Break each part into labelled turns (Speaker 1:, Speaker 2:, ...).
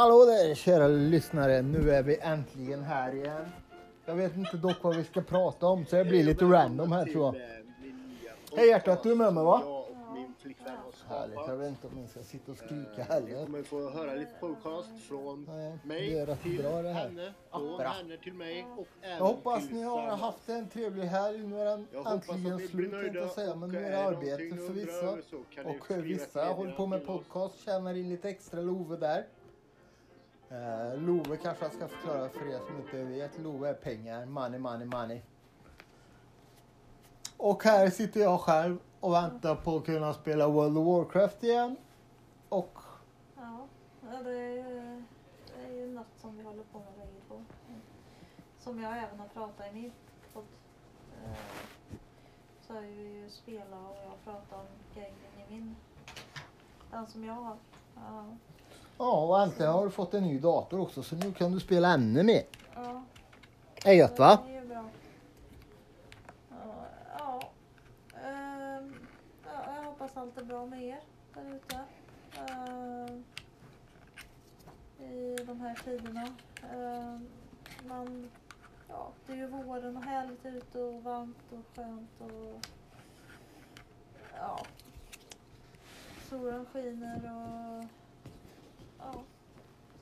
Speaker 1: Hallå där kära lyssnare, nu är vi äntligen här igen. Jag vet inte dock vad vi ska prata om så det blir lite random här tror jag. Hej hjärtat, du är med mig va?
Speaker 2: Jag
Speaker 1: Härligt, jag vet inte om jag ska sitta och skrika
Speaker 2: Ni
Speaker 1: heller.
Speaker 2: kommer få höra lite podcast från
Speaker 1: Nej,
Speaker 2: mig till
Speaker 1: bra det här.
Speaker 2: henne, från henne till mig och även
Speaker 1: Jag hoppas ni har haft en trevlig helg. Nu är den
Speaker 2: Jag
Speaker 1: äntligen
Speaker 2: ni
Speaker 1: slut tänkte jag säga. Men nu är det arbete för
Speaker 2: ni
Speaker 1: vissa.
Speaker 2: ni
Speaker 1: Och vissa håller på med podcast, tjänar in lite extra Love där. Eh, Love kanske jag ska förklara för er som inte vet. Love är pengar, money, money, money. Och här sitter jag själv och väntar på att kunna spela World of Warcraft igen. Och
Speaker 3: Ja, det är, ju- det är ju något som vi håller på med bägge två. Som jag även har pratat i min podd. Eh, så har vi ju spelat och jag pratat om grejen i min. Den som jag har. Ja
Speaker 1: ja, och äntligen har du fått en ny dator också så nu kan du spela ännu mer.
Speaker 3: ja.
Speaker 1: Det är gött va?
Speaker 3: Det är bra. Ja, ja. Ehm, ja, jag hoppas allt är bra med er där ute. Ehm, I de här tiderna. Ehm, man, ja, det är ju våren och härligt ute och varmt och skönt och ja. Solen skiner och ja.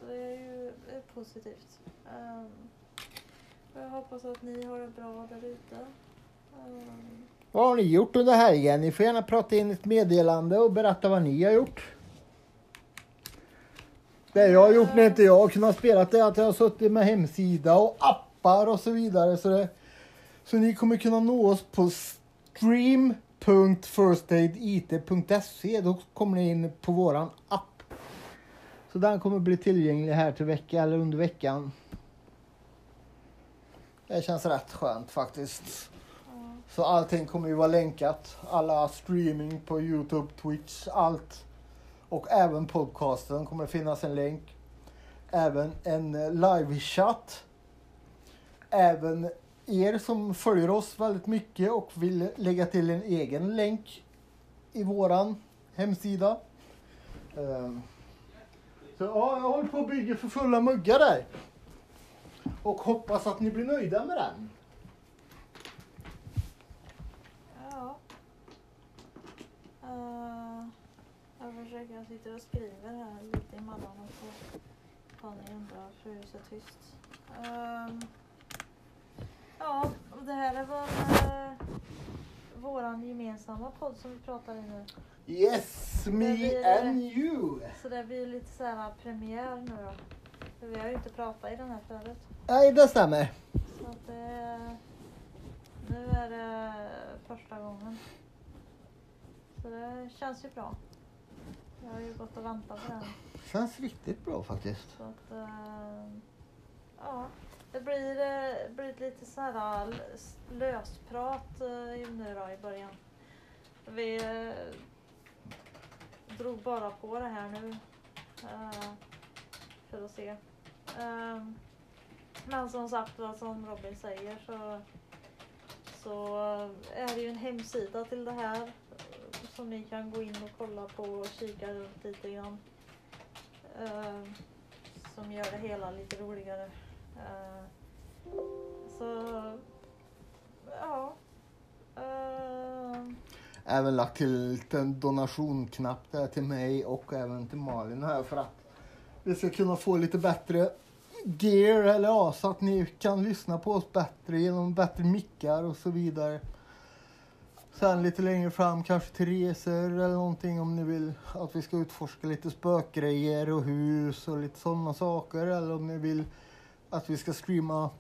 Speaker 3: Så det är ju är positivt. Um, jag hoppas att ni har det bra där ute. Um,
Speaker 1: Vad har ni gjort under helgen? Ni får gärna prata in ett meddelande och berätta vad ni har gjort. Det jag har gjort när inte jag har kunnat spela det är att jag har suttit med hemsida och appar och så vidare. Så, det, så ni kommer kunna nå oss på stream.firstaidit.se. Då kommer ni in på våran app. Så den kommer bli tillgänglig här till vecka eller under veckan. Det känns rätt skönt faktiskt. Så allting kommer ju vara länkat. Alla streaming på Youtube, Twitch, allt. Och även podcasten kommer det finnas en länk. Även en livechatt. live-chatt. Även er som följer oss väldigt mycket och vill lägga till en egen länk i våran hemsida. Um. Så ja, jag håller på att bygga för fulla muggar där. Och hoppas att ni blir nöjda med den.
Speaker 3: Ja. Uh, jag försöker, jag sitter och skriver här lite emellanåt så kan undrar undra varför det är så tyst. Ehm, ja, och det här är väl uh, våran gemensamma podd som vi pratar i nu.
Speaker 1: Yes, me
Speaker 3: blir-
Speaker 1: and you.
Speaker 3: Så det blir lite så här premiär nu då. För vi har ju inte pratat i den här förut.
Speaker 1: Nej, det stämmer.
Speaker 3: Så att det, nu är det första gången. Så det känns ju bra. Jag har ju gått och väntat på den.
Speaker 1: Känns riktigt bra faktiskt.
Speaker 3: Så att, eh, ja, det blir, eh, blir lite så här lösprat nu då i början. Vi drog bara på det här nu Uh, för att se. Um, men som sagt vad som Robin säger så, så är det ju en hemsida till det här eh, som ni kan gå in och kolla på och kika runt lite grann. Uh, som gör det hela lite roligare. Uh, så ja. Uh,
Speaker 1: Även lagt till en donationknapp där till mig och även till Malin här för att vi ska kunna få lite bättre gear eller ja, så att ni kan lyssna på oss bättre genom bättre mickar och så vidare. Sen lite längre fram kanske till resor eller någonting om ni vill att vi ska utforska lite spökgrejer och hus och lite sådana saker eller om ni vill att vi ska streama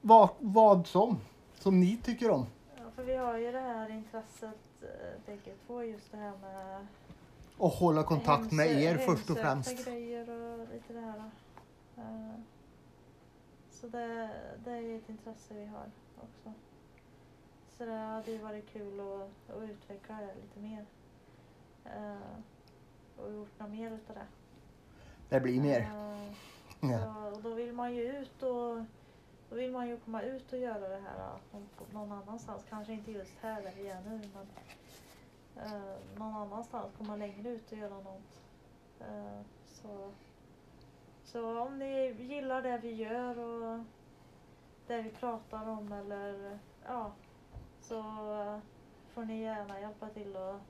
Speaker 1: vad, vad som, som ni tycker om
Speaker 3: för vi har ju det här intresset eh, bägge två just det här med
Speaker 1: Och hålla kontakt med
Speaker 3: hemsö-
Speaker 1: er först och
Speaker 3: hemsökta
Speaker 1: främst.
Speaker 3: grejer och lite det här. Eh, så det, det är ju ett intresse vi har också. Så det hade ju varit kul att, att utveckla det lite mer. Eh, och gjort något mer utav det.
Speaker 1: Det blir mer.
Speaker 3: Eh,
Speaker 1: Ja.
Speaker 3: så, och då vill man ju ut och då vill man ju komma ut och göra det här någon- annanstans. Kanske inte just här där vi är nu men eh, någon annanstans. Komma längre ut och göra något. Eh, så Så om ni gillar det vi gör och det vi pratar om eller ja, så får ni gärna hjälpa till och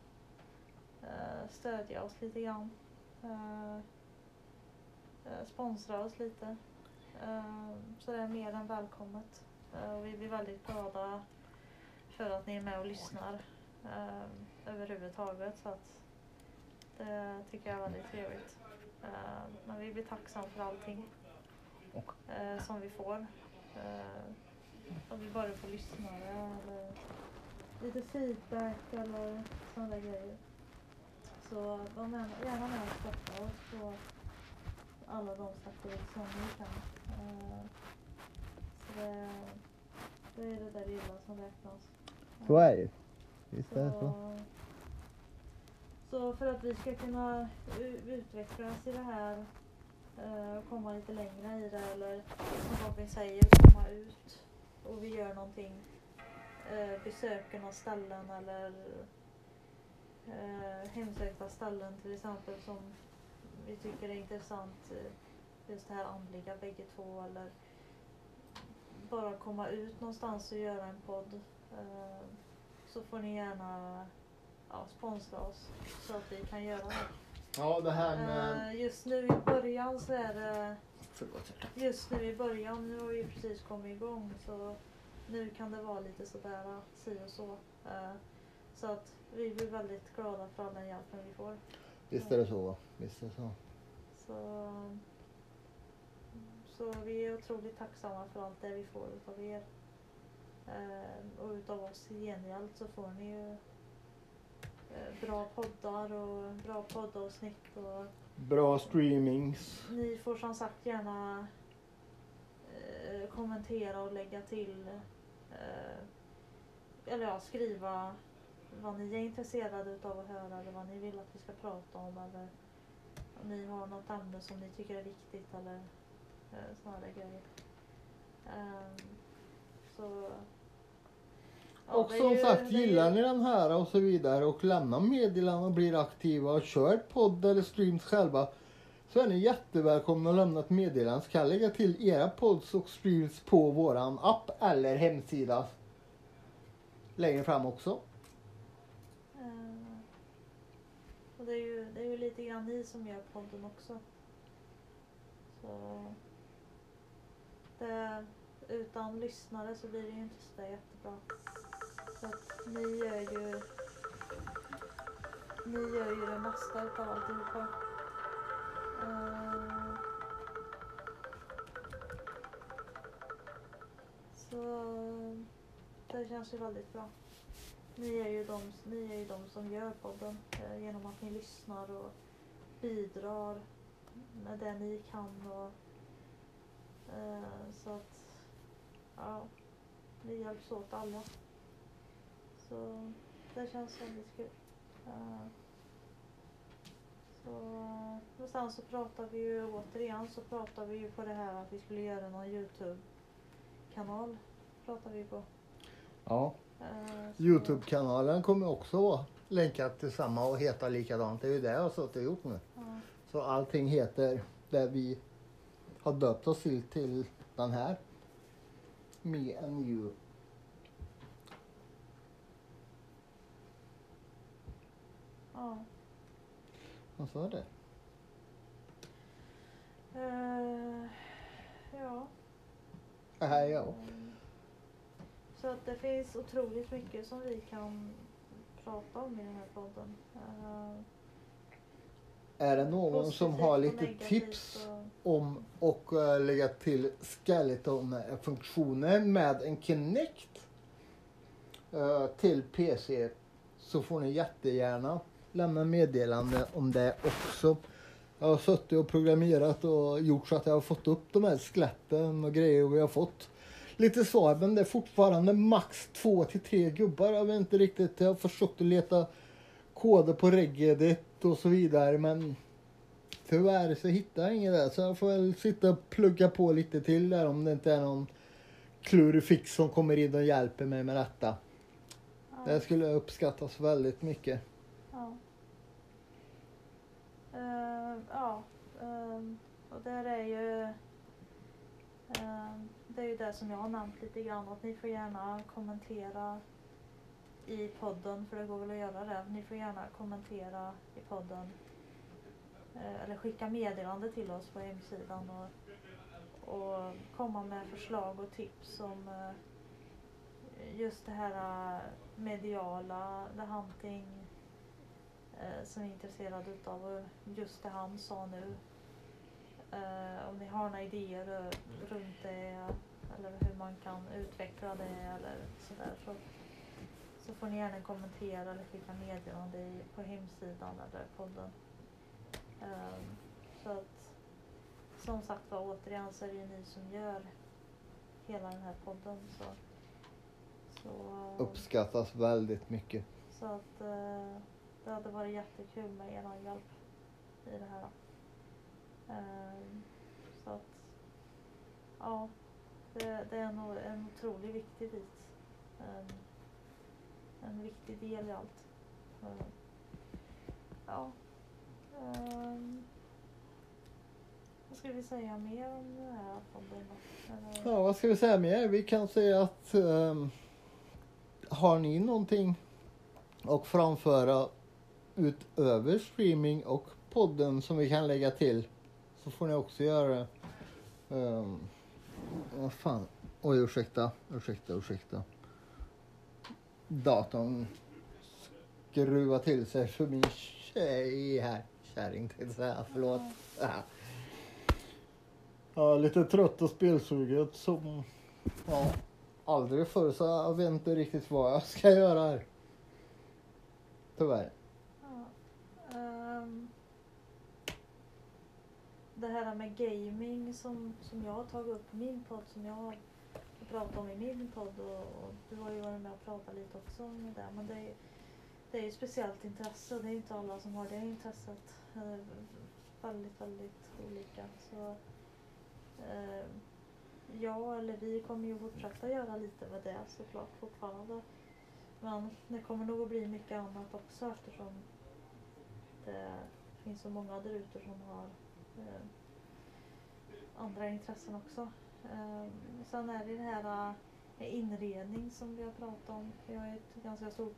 Speaker 3: eh, stödja oss lite grann. Eh, eh sponsra oss lite. Eh, så det är mer än välkommet. Eh, och vi blir väldigt glada för att ni är med och lyssnar eh, överhuvudtaget. Så att det tycker jag är väldigt trevligt. Men vi blir tacksamma för allting eh, som vi får. Om vi bara får lyssnare eller lite feedback eller sådana grejer. Så var gärna med och stötta oss alla de sätt som ni kan. Eh, så det, det är det där lilla som räknas.
Speaker 1: Så är det Visst är det så.
Speaker 3: Så, för att vi ska kunna utvecklas i det här eh, och komma lite längre i det eller som Robin säger komma ut och vi gör någonting, eh, besöker några ställen eller hemsökta ställen till exempel som vi tycker är intressant. eh, Just det här andliga bägge två eller bara komma ut någonstans och göra en podd. Eh, så får ni gärna ja, sponsra oss så att vi kan göra det.
Speaker 1: Ja, det här med...
Speaker 3: Eh, just nu i början så är det
Speaker 1: Förlåt.
Speaker 3: Just nu i början, nu har vi precis kommit igång så nu kan det vara lite sådär si och så. Så att vi blir väldigt glada för all den hjälpen vi får.
Speaker 1: Visst är det så. Visst är det så.
Speaker 3: Så, så vi är otroligt tacksamma för allt det vi får utav er. Eh, Och utav oss i gengäld så får ni ju eh, bra poddar och bra poddavsnitt och
Speaker 1: Bra streamings.
Speaker 3: Ni får som sagt gärna eh, kommentera och lägga till eh, eller ja, skriva vad ni är intresserade utav att höra eller vad ni vill att vi ska prata om eller om ni har något ämne som ni tycker är viktigt eller eh, sådana där grejer. Ehm, så ja,
Speaker 1: och som
Speaker 3: ju-
Speaker 1: sagt,
Speaker 3: ju-
Speaker 1: gillar ni den här och så vidare och lämnar meddelanden och blir aktiva och kör podd eller streams själva så är ni jättevälkomna att lämna ett meddelande. Ska lägga till era pods och streams på våran app eller hemsida längre fram också.
Speaker 3: Eh, och det är, ju, det är ju lite grann ni som gör podden också. Så det, utan lyssnare så blir det ju inte så där jättebra. Så att ni gör ju ni gör ju det mesta utav alltihopa. Uh, så det känns ju väldigt bra. Ni är ju de, ni är ju de som gör podden eh, genom att ni lyssnar och bidrar med det ni kan. Och, eh, så att ja, vi hjälps åt alla. Så det känns väldigt kul. Eh, så, och sen så pratar vi ju återigen så pratar vi ju på det här att vi skulle göra någon Youtube-kanal. Pratar vi på.
Speaker 1: Ja.
Speaker 3: Eh,
Speaker 1: Youtube-kanalen kommer också vara länkad till samma och heta likadant. Det är ju det jag har suttit och gjort nu.
Speaker 3: Ja.
Speaker 1: Så allting heter det vi har döpt oss till, till den här. Me and you.
Speaker 3: Ja.
Speaker 1: Vad sa det?
Speaker 3: Eh, ja.
Speaker 1: Är jag.
Speaker 3: Mm. Så att det finns otroligt mycket som vi kan prata om i den här podden. Eh,
Speaker 1: Är det någon som har lite tips
Speaker 3: och-
Speaker 1: om och uh, lägga till skeleton-funktioner med en Kinect eh, till PC så får ni jättegärna lämna meddelande om det också. Jag har suttit och programmerat och gjort så att jag har fått upp de här skeletten och grejer vi har fått lite svar men det är fortfarande max två till tre gubbar. Jag vet inte riktigt. Jag har försökt att leta koder på Regedit och så vidare men Tyvärr så hittar jag inget där så jag får väl sitta och plugga på lite till där om det inte är någon klurifix som kommer in och hjälper mig med detta.
Speaker 3: ja,
Speaker 1: Det skulle uppskattas väldigt mycket.
Speaker 3: ja. Eh, ja. ehm, och där är ju eh, det är ju det som jag har nämnt lite grann att ni får gärna kommentera i podden för det går väl att göra det. Ni får gärna kommentera i podden eh, eller skicka meddelande till oss på hemsidan och, och komma med förslag och tips om eh, just det här eh, mediala, the hunting som vi är intresserade utav och just det han sa nu. Eh, om ni har några idéer eh, runt det eller hur man kan utveckla det eller sådär så, så får ni gärna kommentera eller skicka meddelande i- på hemsidan eller podden. Eh, så att som sagt var återigen så är det ju ni som gör hela den här podden. Så, så,
Speaker 1: Uppskattas väldigt mycket.
Speaker 3: så att eh, det hade varit jättekul med er hjälp i det här. Ehm, så att ja, det, det är nog en otroligt viktig bit. En, en viktig del i allt. Ja. Um, vad ska vi säga mer om den här podden? Eller-
Speaker 1: Ja, vad ska vi säga mer? Vi kan säga att um, har ni någonting att framföra utöver streaming och podden som vi kan lägga till så får ni också göra det. Um, vad fan? Oj, ursäkta, ursäkta, ursäkta. Datorn skruvar till sig för min tjej här. Kärring tänkte jag säga, förlåt. Ja. Ja, lite trött och spelsuget som... Ja, aldrig förr så jag vet inte riktigt vad jag ska göra här. Tyvärr.
Speaker 3: Ja. ehm, det här med gaming som, som jag har tagit upp i min podd, som jag har pratat om i min podd och, och du har ju varit med och pratat lite också om det. Men det är, det är ju ett speciellt intresse och det är inte alla som har det intresset. Eh, väldigt, väldigt olika. Så, eh, jag eller vi kommer ju fortsätta göra lite med det såklart fortfarande. Men det kommer nog att bli mycket annat också eftersom det finns så många där ute som har eh, andra intressen också. Eh, sen är det det här med inredning som vi har pratat om. Vi har ju ett ganska stort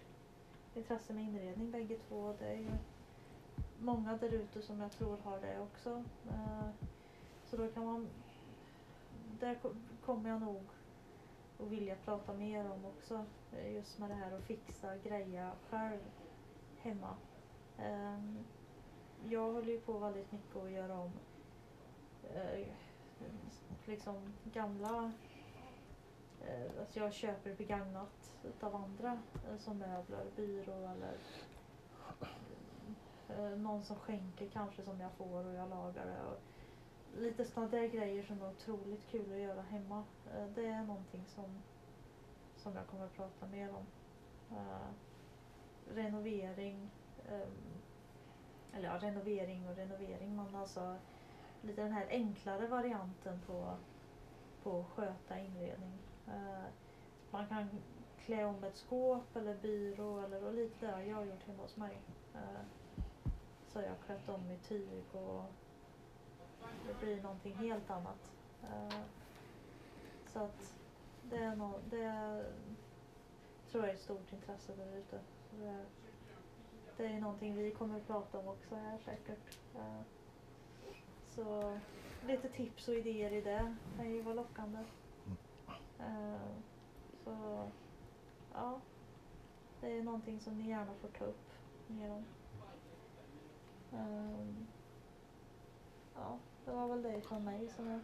Speaker 3: intresse med inredning bägge två. Det är ju många där ute som jag tror har det också. Eh, så då kan man... Där kommer jag nog att vilja prata mer om också. Eh, just med det här att fixa, greja själv hemma jag håller ju på väldigt mycket att göra om eh, liksom gamla eh, alltså jag köper begagnat utav andra eh, som möbler, byrå eller eh, någon som skänker kanske som jag får och jag lagar det. Och lite sådana där grejer som är otroligt kul att göra hemma. Eh, det är någonting som, som jag kommer att prata mer om. Eh, renovering, ehm, eller ja, renovering och renovering men alltså lite den här enklare varianten på, på att sköta inredning. Eh, man kan klä om ett skåp eller byrå eller och lite det har jag gjort hemma hos mig. Eh, så har jag klätt om i tyg och det blir någonting helt annat. Eh, så att det är nog, det tror jag är ett stort intresse där ute. Det, det är någonting vi kommer att prata om också här säkert. Eh, så lite tips och idéer i det kan ju vara lockande. Eh, så ja, det är någonting som ni gärna får ta upp mer om. Ehm, ja, det var väl det från mig som jag...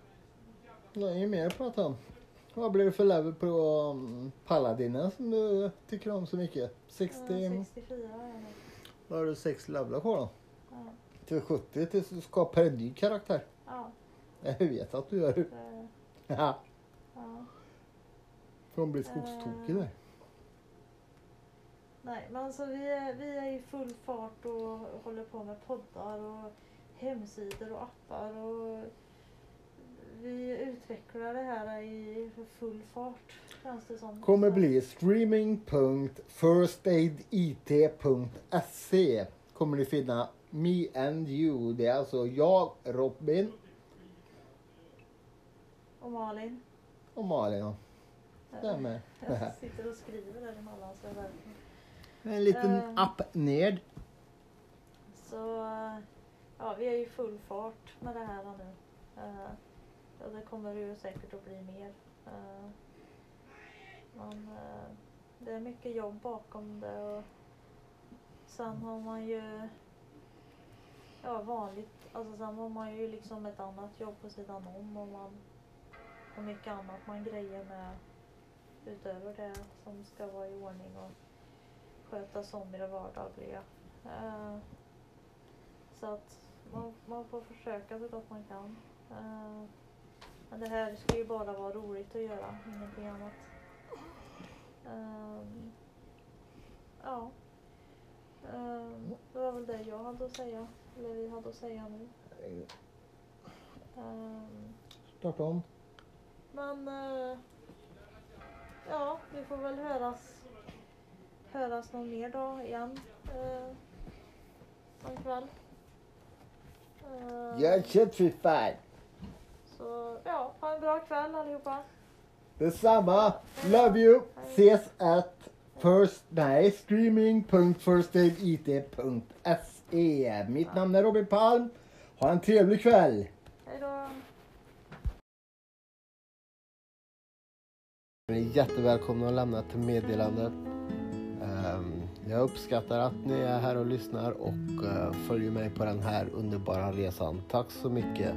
Speaker 1: Nej, inget mer att prata om. Vad blir det för level på um, Paladinen som du tycker om så mycket? 60?
Speaker 3: Eh, 64 är nu.
Speaker 1: Då har du 6 levlar kvar då.
Speaker 3: Ja,
Speaker 1: Till 70 tills du skapar en ny karaktär.
Speaker 3: ja,
Speaker 1: Jag vet att du gör det.
Speaker 3: det,
Speaker 1: Ja,
Speaker 3: ja.
Speaker 1: för hon blir skogstokig där.
Speaker 3: Nej, men alltså vi är, vi är i full fart och håller på med poddar och hemsidor och appar och vi utvecklar det här i full fart känns det som.
Speaker 1: Kommer
Speaker 3: Så-
Speaker 1: bli streaming.firstaidit.se kommer ni finna Me and You. Det är alltså jag, Robin
Speaker 3: Och Malin.
Speaker 1: Och Malin ja. Stämmer.
Speaker 3: Jag sitter och skriver däremellan så jag verkligen.
Speaker 1: En liten
Speaker 3: Eh.
Speaker 1: app-nerd.
Speaker 3: Så eh, ja, vi är i full fart med det här nu. Eh, Och det kommer ju säkert att bli mer. Eh, men eh, det är mycket jobb bakom det och sen har man ju ja, vanligt, alltså sen har man ju liksom ett annat jobb på sidan om och man har mycket annat man grejer med utöver det som ska vara i ordning och skötas om i det vardagliga. Eh, så att man, man får försöka så gott man kan. Eh, men det här ska ju bara vara roligt att göra, ingenting annat. Ehm, ja. Ehm, det var väl det jag hade att säga. Eller vi hade att säga nu. Ehm,
Speaker 1: Starta om.
Speaker 3: men eh, ja, vi får väl höras, höras någon mer dag igen. Uh, någon kväll.
Speaker 1: Gör kött för fan.
Speaker 3: Så ja, ha en bra kväll allihopa.
Speaker 1: Detsamma. Love you. Ses at first, nej, streaming.firstaidit.se. Mitt namn är Robin Palm. Ha en trevlig kväll.
Speaker 3: Hej då.
Speaker 4: Ni är jättevälkomna att lämna ett meddelande. Ehm, Jag uppskattar att ni är här och lyssnar och eh, följer mig på den här underbara resan. Tack så mycket.